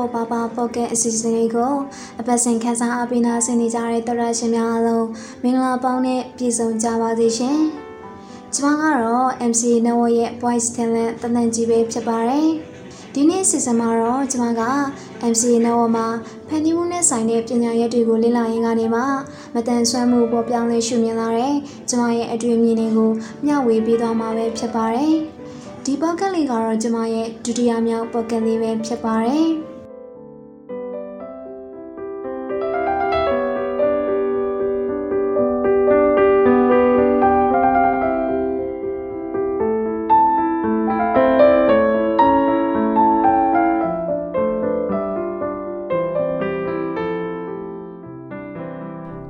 ပေါပေါပါပါပေါ့ကက်အစီအစဉ်လေးကိုအပတ်စဉ်ခန်းစားအပိနာဆင်နေကြတဲ့တော်ရရှင်များအားလုံးမင်္ဂလာပေါင်းနဲ့ပြည့်စုံကြပါစေရှင်။ကျွန်မကတော့ MC Network ရဲ့ Voice Talent တန်တန်ကြီးပဲဖြစ်ပါတယ်။ဒီနေ့စီစဉ်မှာတော့ကျွန်မက MC Network မှာဖန်တီးမှုနဲ့ဆိုင်တဲ့ပညာရပ်တွေကိုလေ့လာရင်းကနေမှမတန်ဆွမ်းမှုပေါ်ပြောင်းလဲရှုမြင်လာတဲ့ကျွန်မရဲ့အတွေ့အမြင်တွေကိုမျှဝေပေးသွားမှာပဲဖြစ်ပါတယ်။ဒီပေါ့ကတ်လေးကတော့ကျမရဲ့ဒုတိယမြောက်ပေါ့ကတ်လေးပဲဖြစ်ပါတယ်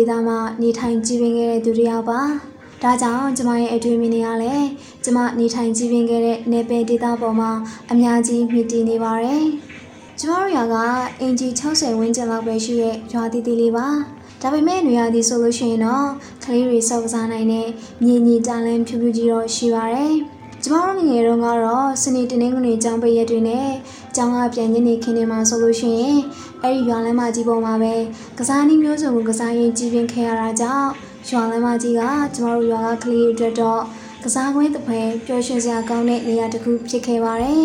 ဒေသမှာနေထိုင်ကြည်ပင်ခဲ့တဲ့သူတယောက်ပါ။ဒါကြောင့်ကျမရဲ့အတွေ့အမြင်တွေကလည်းကျမနေထိုင်ကြည်ပင်ခဲ့တဲ့နယ်ပယ်ဒေသပေါ်မှာအများကြီးမြင့်တည်နေပါတယ်။ကျမတို့ရွာကအင်ဂျီ60ဝန်းကျင်လောက်ပဲရှိရဲ့ရွာတီတီလေးပါ။ဒါပေမဲ့နေရာဒီဆိုလို့ရှိရင်တော့ကလေးတွေစောက်ကစားနိုင်တဲ့မြေညီတန်လန်းဖြူဖြူကြီးတော့ရှိပါတယ်။ကျမတို့ငငယ်တုန်းကတော့စနေတနင်္ဂနွေကျောင်းပိတ်ရက်တွေနဲ့ကျောင်းကပြန်ညနေခင်းနေမှာဆိုလို့ရှိရင် အဲ့ဒီရွာလမ်းမကြီးပေါ်မှာပဲကစားနည်းမျိုးစုံကိုကစားရင်ကြီးပင်ခဲ့ရတာကြောင့်ရွာလမ်းမကြီးကကျမတို့ရွာကကလေးတွေအတွက်တော့ကစားကွင်းတစ်ဖွဲပျော်ရွှင်စရာကောင်းတဲ့နေရာတစ်ခုဖြစ်ခဲ့ပါတယ်။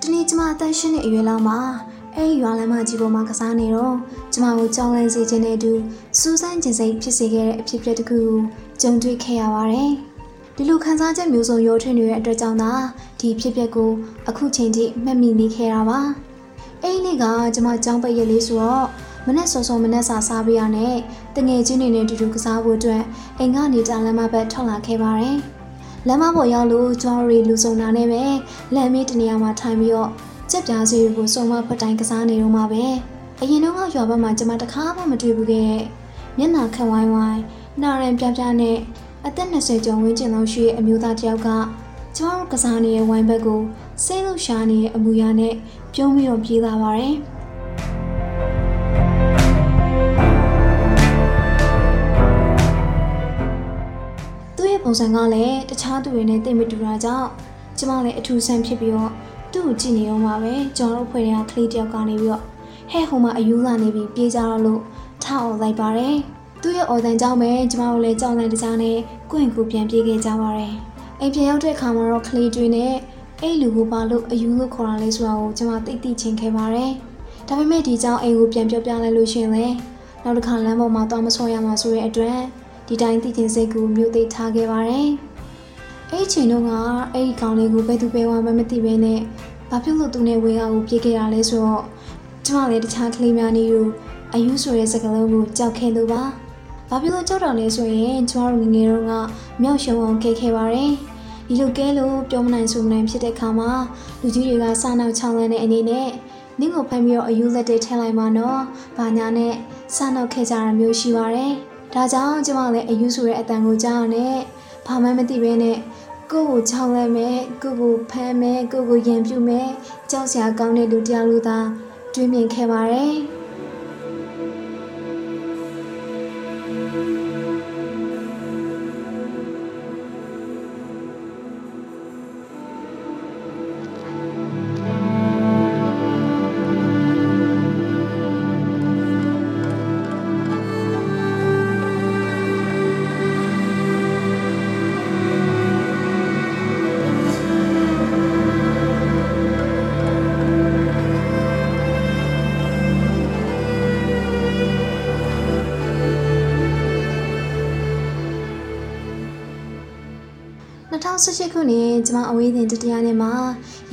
ဒီနေ့ကျမအသက်ရှင်တဲ့အရွယ်လောက်မှာအဲ့ရွာလမ်းမကြီးပေါ်မှာကစားနေတော့ကျမကိုကြောင်းလန့်စေခြင်းနဲ့အတူစူးစမ်းခြင်းစိတ်ဖြစ်စေခဲ့တဲ့အဖြစ်အပျက်တစ်ခုကိုကြုံတွေ့ခဲ့ရပါတယ်။ ဒီလိုခံစားချက်မျိုးစုံရောထွေးနေတဲ့အတွက်ကြောင့်သာဒီဖြစ်ပျက်ကိုအခုချိန်ထိမှတ်မိနေခဲ့တာပါ။အဲ့ဒီနေ့ကကျမကြောင်းပိတ်ရက်လေးဆိုတော့မနဲ့စောစောမနဲ့စာစားပြရနဲ့တငယ်ချင်းတွေနဲ့တူတူကစားဖို့အတွက်အိမ်ကနေတာလမ်းမဘက်ထွက်လာခဲ့ပါတယ်။လမ်းမပေါ်ရောက်လို့ကျွားရီလူစုံတာနဲ့ပဲလမ်းမေးတနေရာမှာထိုင်ပြီးတော့ကြက်ပြားစီကိုစုံမဖတ်တိုင်းကစားနေတော့မှပဲအရင်တော့ရွာဘက်မှာကျွန်မတခါမှမတွေ့ဘူးခဲ့မျက်နှာခက်ဝိုင်းဝိုင်းနာရန်ပြပြနဲ့ အသက်20ကျော်ဝန်းကျင်လောက်ရှိတဲ့အမျိုးသားတစ်ယောက်ကကျမတို့ကစားနေတဲ့ဝိုင်းဘက်ကိုစိတ်လို့ရှားနေတဲ့အမူအရာနဲ့ပြုံးပြီးတော့ပြေးလာပါတယ်သူ့ရဲ့ပုံစံကလည်းတခြားသူတွေနဲ့တိတ်မတူတာကြောင့်ကျမလည်းအထူးဆန်းဖြစ်ပြီးတော့သူ့ကိုကြည့်နေတော့မှပဲကျွန်တော်တို့ဖွဲ့တဲ့ကလေးတယောက်ကနေပြီးတော့ဟဲ့ဟိုမှာအယူလာနေပြီးပြေးကြတော့လို့ထားအောင်လိုက်ပါတယ် သူ့ရဲ့အော်တန်ကြောင့်ပဲကျမတို့လည်းကြောင်လန့်တကြားနဲ့ကိုင့်ကိုပြန်ပြေးခဲ့ကြပါတယ်အိမ်ပြန်ရောက်တဲ့ခါမှာတော့ကလေးတွေနဲ့အဲ့လူကိုပါလို့အယူလို့ခေါ်တာလဲဆိုတာကိုကျမသိသိချင်းခဲ့ပါတယ်ဒါပေမဲ့ဒီကြောင့်အိမ်ကိုပြန်ပြောပြလိုက်လို့ရှင်လေနောက်တစ်ခါလမ်းပေါ်မှာတော့မဆောရမှာဆိုတဲ့အတွက်ဒီတိုင်းသိချင်းစိတ်ကိုမြို့သိထားခဲ့ပါတယ်အဲ့ဒီချိန်တုန်းကအဲ့ဒီကောင်လေးကိုဘယ်သူပဲဝါမမသိပဲနဲ့ဘာဖြစ်လို့သူနဲ့ဝေကကိုပြေးခဲ့တာလဲဆိုတော့ကျမလည်းတခြားကလေးများနေယူအယူဆိုတဲ့စကားလုံးကိုကြောက်ခဲ့လို့ပါ ဘာဖြစ်လို့ကြောက်တာလဲဆိုရင်ကျမတို့ငငယ်တုန်းကမြောက်ရှုံအောင်ခဲ့ခဲ့ပါတယ်ဒီလိုကဲလို့ပြောမနိုင်ဆိုမနိုင်ဖြစ်တဲ့ခါမှာလူကြီးတွေကစာနောက်ချောင်းလန်းတဲ့အနေနဲ့နင့်ကိုဖမ်းပြီးတော့အယူလက်တွေထည့်လိုက်မှာနော်။ဘာညာနဲ့စာနောက်ခဲ့ကြတာမျိုးရှိပါတယ်။ဒါကြောင့်ကျမလည်းအယူဆိုတဲ့အတန်ကိုကြားရနဲ့ဘာမှမသိဘဲနဲ့ကိုကိုချောင်းလဲမယ်ကိုကိုဖမ်းမယ်ကိုကိုရံပြူမယ်ကြောက်စရာကောင်းတဲ့လူတရားလူသားတွေးမြင်ခဲ့ပါတယ် 2018ခုနှစ်ကျမအဝေးတင်တတရားနဲ့မှာ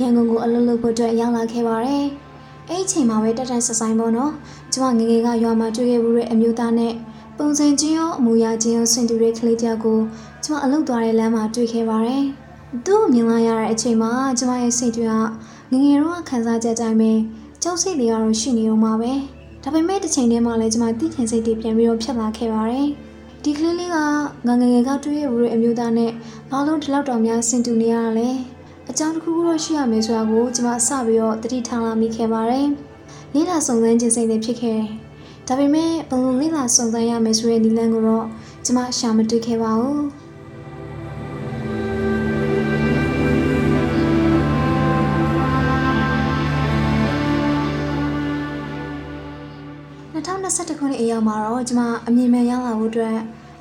ရန်ကုန်ကိုအလုပ်လုပ်ဖို့အတွက်ရောက်လာခဲ့ပါတယ်။အဲ့အချိန်မှာပဲတက်တန်ဆဆိုင်ပေါ့နော်ကျမငငယ်ကရွာမှာတွေ့ခဲ့မှုတဲ့အမျိုးသားနဲ့ပုံစံချင်းရောအမူအရာချင်းရောဆင်တူတဲ့ကလေးတယောက်ကိုကျမအလုပ်သွားတဲ့လမ်းမှာတွေ့ခဲ့ပါတယ်သူ့ကိုမြင်လာရတဲ့အချိန်မှာကျမရဲ့စိတ်တွေကငငယ်တော့ခံစားချက်တိုင်းပဲကြောက်စိတ်တွေကတော့ရှိနေအောင်ပါပဲဒါပေမဲ့တစ်ချိန်တည်းမှာလည်းကျမတိကျင်စိတ်တွေပြန်ပြီးတော့ဖြစ်လာခဲ့ပါတယ် ဒီကလေးလေးကငငယ်ငယ်ကတွေ့ရမှုတဲ့အမျိုးသားနဲ့ဘာလို့ဒီလောက်တောင်များဆင်တူနေရတာလဲအကြောင်းတစ်ခုခုတော့ရှိရမယ်ဆိုတာကိုကျမစပြီးတော့တတိထားလာမိခဲ့ပါတယ်လေးလာစုံစမ်းခြင်းစိတ်တွေဖြစ်ခဲ့တယ်ဒါပေမဲ့ဘယ်လိုလေးလာစုံစမ်းရမယ်ဆိုတဲ့နည်းလမ်းကိုတော့ကျမရှာမတွေ့ခဲ့ပါဘူး 2021ခုနှစ်အရောက်မှာတော့ကျွန်မအမြင်မှန်ရလာဖို့အတွက်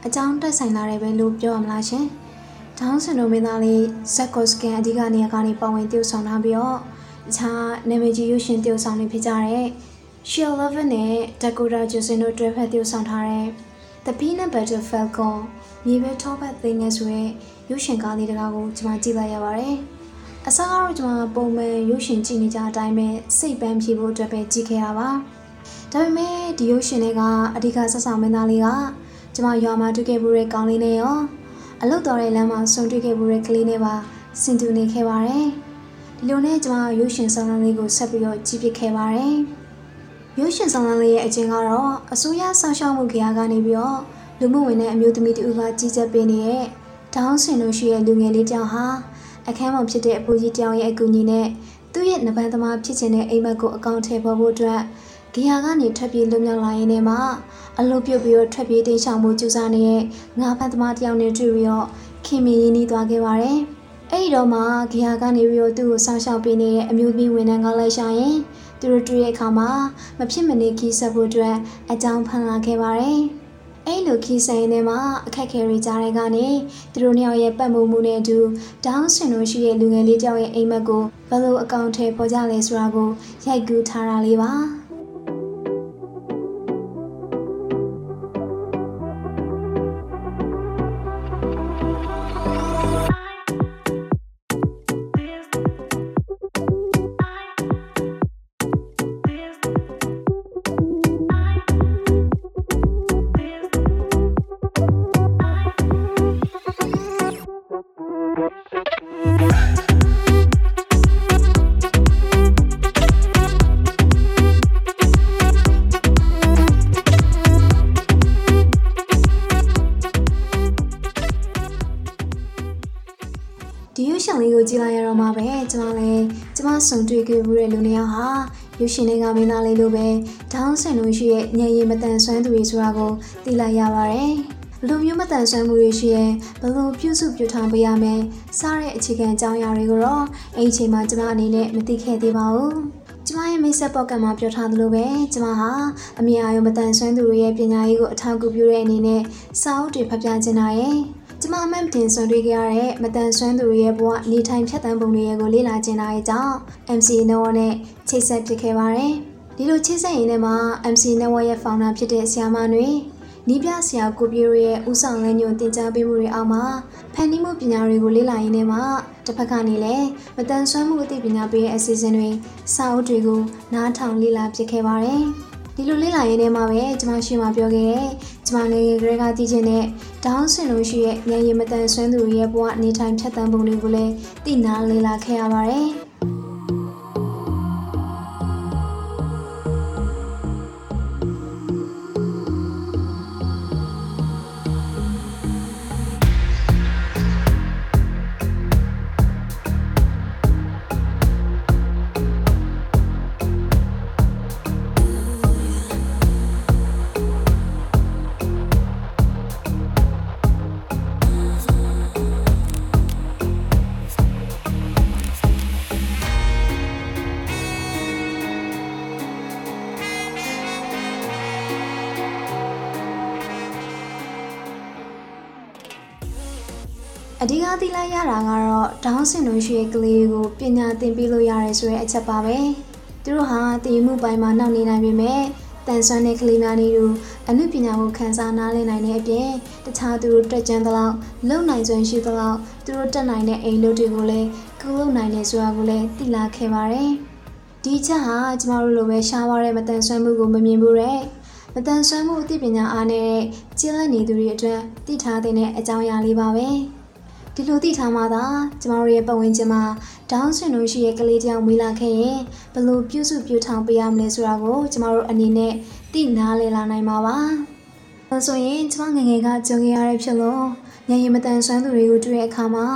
အကြောင်းတက်ဆိုင်လာတယ်ပဲလို့ပြောရမလားရှင်။ဒေါင်းဆန်တို့မင်းသားလေးဇက်ကော့စကန်အဓိကနေရာကနေပါဝင်တည်ဆောင်ထားပြီးတော့အခြားနာမည်ကြီးရုပ်ရှင်တည်ဆောင်နေဖြစ်ကြတဲ့ Shell Levin နဲ့ Dakota Johnson တို့တွဲဖက်တည်ဆောင်ထားတဲ့ The Peanut Butter Falcon မြေပဲထောပတ်သိငယ်ဆိုတဲ့ရုပ်ရှင်ကားလေးတကားကိုကျွန်မကြည့်လိုက်ရပါတယ်။အစားကတော့ကျွန်မပုံမှန်ရုပ်ရှင်ကြည့်နေကြအတိုင်းပဲစိတ်ပန်းဖြေဖို့အတွက်ပဲကြည့်ခဲ့တာပါ။ ဒါပေမဲ့ဒီရုပ်ရှင်တွေကအဓိကဆက်ဆောင်မင်းသားလေးကကျမရွာမှာတွေ့ခဲ့မှုတဲ့ကောင်းလေးနဲ့ရောအလုတ်တော်တဲ့လမ်းမှာဆုံတွေ့ခဲ့မှုတဲ့ကလေးနဲ့ပါဆင်တူနေခဲ့ပါတယ်ဒီလိုနဲ့ကျမရုပ်ရှင်ဆောင်လန်းလေးကိုဆက်ပြီးတော့ကြည့်ဖြစ်ခဲ့ပါတယ်ရုပ်ရှင်ဆောင်လန်းလေးရဲ့အကျဉ်းကတော့အစိုးရဆောက်ရှောက်မှုကြရာကနေပြီးတော့လူမှုဝင်တဲ့အမျိုးသမီးတူကကြီးကြပ်ပေးနေတဲ့ဒေါင်းဆင်တို့ရှိရဲ့လူငယ်လေးတောင်ဟာအခန်းပေါ်ဖြစ်တဲ့အဖိုးကြီးတောင်ရဲ့အကူအညီနဲ့သူ့ရဲ့နဘန်သမားဖြစ်ခြင်းတဲ့အိမ်မက်ကိုအကောင့်ထဲပေါ်ဖို့အတွက် ဂီယာကနေထွက်ပြေးလွတ်မြောက်လာရင်းနဲ့မှအလုပ်ပြုတ်ပြီးတော့ထွက်ပြေးတိတ်ဆောင်မှုကြိုးစားနေတဲ့ငါးဖန်သမားတယောက်နဲ့တွေ့ပြီးတော့ခင်မင်းရင်းနှီးသွားခဲ့ပါတယ်။အဲ့ဒီတော့မှဂီယာကနေပြီးတော့သူ့ကိုဆောင်းရှောက်ပေးနေတဲ့အမျိုးသမီးဝန်ထမ်းကလည်းရှာရင်သူတို့တွေ့တဲ့အခါမှာမဖြစ်မနေခီးဆက်ဖို့အတွက်အကြောင်းဖန်လာခဲ့ပါတယ်။အဲ့လိုခီးဆိုင်နေမှာအခက်ခဲတွေကြားတဲ့ကနေသူတို့နှစ်ယောက်ရဲ့ပတ်မှုမှုနဲ့အတူဒေါင်းဆင်တို့ရှိတဲ့လူငယ်လေးတယောက်ရဲ့အိမ်မက်ကိုဘယ်လိုအကောင့်ထဲပေါ်ကြလဲဆိုတာကိုရိုက်ကူးထားတာလေးပါ။ ကြည့်လိုက်ရတော့မှပဲကျမလည်းကျမဆုံတွေ့ခဲ့မှုတဲ့လူနှစ်ယောက်ဟာရုပ်ရှင်တွေကမင်းသားလေးလိုပဲဒေါင်းဆန်လို့ရှိရဲ့ညံရည်မတန်ဆွမ်းသူတွေဆိုတာကိုသိလိုက်ရပါတယ်။ဘလိုမျိုးမတန်ဆွမ်းမှုတွေရှိရဲ့ဘလိုပြုစုပြုထောင်ပေးရမယ်စားတဲ့အခြေခံအကြောင်းအရာတွေကိုတော့အဲ့ဒီအချိန်မှာကျမအနေနဲ့မသိခဲ့သေးပါဘူး။ကျမရဲ့မိတ်ဆက်ပေါ့ကတ်မှာပြောထားသလိုပဲကျမဟာအမြင်အာရုံမတန်ဆွမ်းသူတွေရဲ့ပညာရေးကိုအထောက်အကူပြုတဲ့အနေနဲ့စာအုပ်တွေဖတ်ပြနေတာရဲ့ ကျမအမှန်တင်ဆွန်တွေ့ခဲ့ရတဲ့မတန်ဆွမ်းသူတွေရဲ့ဘဝနေထိုင်ဖြတ်တန်းပုံတွေကိုလေ့လာကျင်တာရဲ့ကြောင့် MC Network နဲ့ချိတ်ဆက်ဖြစ်ခဲ့ပါတယ်။ဒီလိုချိတ်ဆက်ရင်းနဲ့မှ MC Network ရဲ့ founder ဖြစ်တဲ့ဆရာမတွေနီးပြဆရာကိုပြိုရဲ့ဦးဆောင်လမ်းညွှန်တင်ကြားပေးမှုတွေအောက်မှာဖန်တီးမှုပညာတွေကိုလေ့လာရင်းနဲ့မှတစ်ဖက်ကနေလည်းမတန်ဆွမ်းမှုအသိပညာပေးရဲ့အစီအစဉ်တွေစာအုပ်တွေကိုနားထောင်လေ့လာဖြစ်ခဲ့ပါတယ်။ ဒီလိုလေးလာရင်းထဲမှာပဲကျမရှိမှပြောခဲ့တဲ့ကျမငယ်ငယ်ကလေးကတည်ခြင်းနဲ့ဒေါင်းဆင်လို့ရှိရဲ့ဉာဏ်ရည်မတန်ဆွမ်းသူရဲ့ဘဝနေထိုင်ဖြတ်တန်းပုံတွေကိုလည်းသိနာလေ့လာခဲ့ရပါတယ်။ အဓိကသိလိုက်ရတာကတော့ဒေါင်းဆင်တို့ရှိရဲ့ကလေးကိုပညာသင်ပေးလို့ရတယ်ဆိုတဲ့အချက်ပါပဲသူတို့ဟာတည်မှုပိုင်းမှာနောက်နေနိုင်ပေမဲ့တန်ဆွမ်းတဲ့ကလေးများနေသူအမှုပညာကိုခန်းစားနားလည်နိုင်တဲ့အပြင်တခြားသူတို့တက်ကြံသလောက်လုံနိုင်စွမ်းရှိသလောက်သူတို့တက်နိုင်တဲ့အိမ်လုပ်တွေကိုလည်းကုလုပ်နိုင်တယ်ဆိုတာကိုလည်းသိလာခဲ့ပါတယ်။ဒဒီချက်ဟာကျမတို့လိုပဲရှားပါတဲ့မတန်ဆွမ်းမှုကိုမမြင်ဘူးတဲ့မတန်ဆွမ်းမှုအသိပညာအားနဲ့ကျင့်လက်နေသူတွေအတွက်သိထားတဲ့အကြောင်းအရာလေးပါပဲ ဒီလိုသိထားမှသာကျမတို့ရဲ့ပတ်ဝန်းကျင်မှာဒေါင်းဆင်တို့ရှိရဲ့ကလေးတယောက်မွေးလာခဲ့ရင်ဘယ်လိုပြုစုပြောထောင်ပေးရမလဲဆိုတာကိုကျမတို့အနေနဲ့သိနားလည်လာနိုင်မှာပါ။ဒါဆိုရင်ကျမငယ်ငယ်ကကြုံခဲ့ရတဲ့ဖြစ်လို့ညရင်မတန်ဆွမ်းသူတွေကိုတွေ့တဲ့အခါမှာ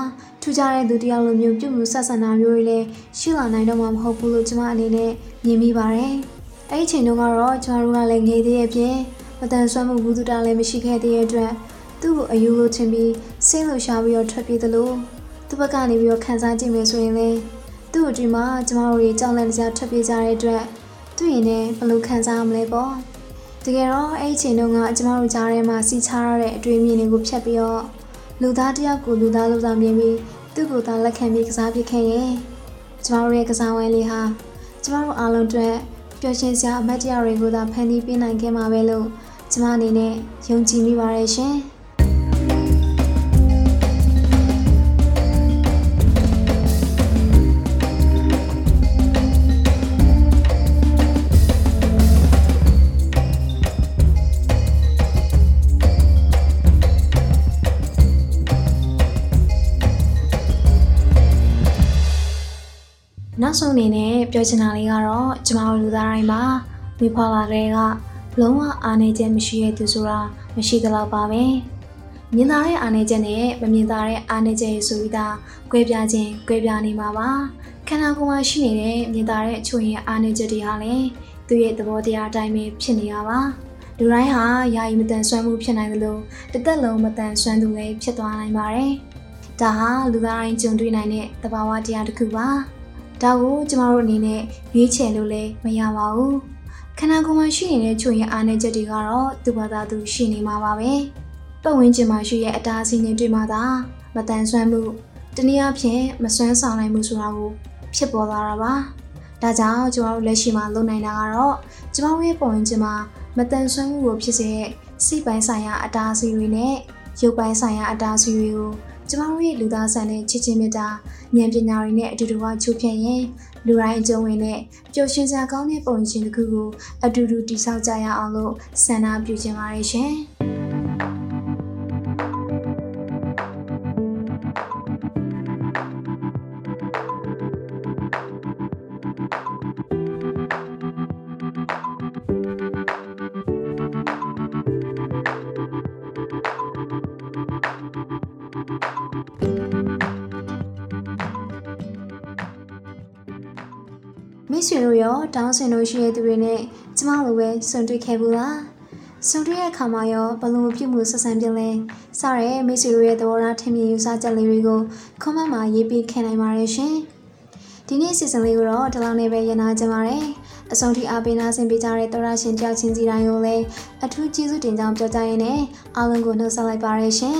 ထူးခြားတဲ့သူတယောက်လိုမျိုးပြုမှုဆက်ဆံတာမျိုးတွေလည်းရှိလာနိုင်တော့မှာမဟုတ်ဘူးလို့ကျမအနေနဲ့မြင်မိပါတယ်။အဲ့ဒီချိန်တုန်းကတော့ကျမတို့ကလည်းငယ်သေးရဲ့ဖြင့်မတန်ဆွမ်းမှုဘူးသူတာလည်းမရှိခဲ့သေးတဲ့အတွက် သူ့ကိုအယူလို့ထင်ပြီးစိတ်လှရှားပြီးတော့ထွက်ပြေးသလိုသူ့ဘက်ကနေပြီးတော့ခံစားကြည့်မယ်ဆိုရင်လေသူ့အတွေ့မှာကျမတို့တွေကြောက်လန့်ကြထွက်ပြေးကြတဲ့အတွက်သူ့ရင်နဲ့ဘယ်လိုခံစားရမလဲပေါ့တကယ်တော့အဲ့ဒီချိန်တုန်းကကျမတို့ကြားထဲမှာစီချရတဲ့အတွေ့အမြင်တွေကိုဖြတ်ပြီးတော့လူသားတယောက်ကိုလူသားလို့သာမြင်ပြီးသူ့ကိုယ်သာလက်ခံပြီးကစားပြခဲ့ရင်ကျမတို့ရဲ့ကစားဝိုင်းလေးဟာကျမတို့အားလုံးအတွက်ပျော်ရွှင်စရာအမတ်တရားတွေကိုသာဖန်တီးပေးနိုင်ခဲ့မှာပဲလို့ကျမအနေနဲ့ယုံကြည်မိပါတယ်ရှင်။ အနေနဲ့ပြောချင်တာလေးကတော့ကျမတို့လူသားတိုင်းမှာမိဖွာလာတဲ့ကလုံးဝအားနေချက်မရှိတဲ့သူဆိုတာမရှိသလောက်ပါပဲမြင်သာတဲ့အားနေချက်နဲ့မမြင်သာတဲ့အားနေချက်ရေဆိုပြီးသား꿰ပြခြင်း꿰ပြနေမှာပါခန္ဓာကိုယ်မှာရှိနေတဲ့မြင်သာတဲ့အချို့ရဲ့အားနေချက်တွေဟာလည်းသူ့ရဲ့သဘောတရားအတိုင်းပဲဖြစ်နေတာပါလူတိုင်းဟာယာယီမတန်ဆွမ်းမှုဖြစ်နိုင်သလိုတစ်သက်လုံးမတန်ဆွမ်းသူလည်းဖြစ်သွားနိုင်ပါတယ်ဒါဟာလူသားတိုင်းကြုံတွေ့နိုင်တဲ့သဘာဝတရားတစ်ခုပါ ဒါကိုကျမတို့အနေနဲ့ရွေးချယ်လို့လည်းမရပါဘူးခန္ဓာကိုယ်မှာရှိနေတဲ့ချို့ရဲ့အားနည်းချက်တွေကတော့သူ့ဘာသာသူရှိနေမှာပါပဲပတ်ဝန်းကျင်မှာရှိတဲ့အတားအဆီးတွေတွေ့မှသာမတန်ဆွမ်းမှုတနည်းအားဖြင့်မစွမ်းဆောင်နိုင်မှုဆိုတာကိုဖြစ်ပေါ်လာတာပါဒါကြောင့်ကျမတို့လက်ရှိမှာလုပ်နိုင်တာကတော့ကျမတို့ရဲ့ပုံဝင်ချင်းမှာမတန်ဆွမ်းမှုကိုဖြစ်စေတဲ့စိတ်ပိုင်းဆိုင်ရာအတားအဆီးတွေနဲ့ရုပ်ပိုင်းဆိုင်ရာအတားအဆီးတွေကို ကျမတို့ရဲ့လူသားဆန်တဲ့ချစ်ချင်းမြတ်တာဉာဏ်ပညာတွေနဲ့အတူတူကချိုးဖြတ်ရင်လူတိုင်းအကျုံးဝင်တဲ့ပျော်ရွှင်စရာကောင်းတဲ့ပုံရှင်တစ်ခုကိုအတူတူတည်ဆောက်ကြရအောင်လို့ဆန္ဒပြုချင်ပါတယ်ရှင်။ မိတ်ဆွေတို့ရောတောင်းဆင်လို့ရှိတဲ့သူတွေနဲ့ကျမလိုပဲဆုံတွေ့ခဲ့ဘူးလားဆုံတွေ့တဲ့အခါမှာရောဘလို့ပြုမှုဆက်ဆံပြလဲစရဲမိတ်ဆွေတို့ရဲ့သဘောထားထင်မြင်ယူဆချက်လေးတွေကို comment မှာရေးပေးခင်နိုင်ပါတယ်ရှင်ဒီနေ့စီစဉ်လေးကိုတော့ဒီလောက်နဲ့ပဲရနာကြပါတယ်အဆုံးထိအားပေးနာဆင်ပေးကြတဲ့တော်ရရှင်တယောက်ချင်းစီတိုင်းကိုလည်းအထူးကျေးဇူးတင်ကြောင်းပြောကြရင်းနဲ့အားလုံးကိုနှုတ်ဆက်လိုက်ပါရရှင်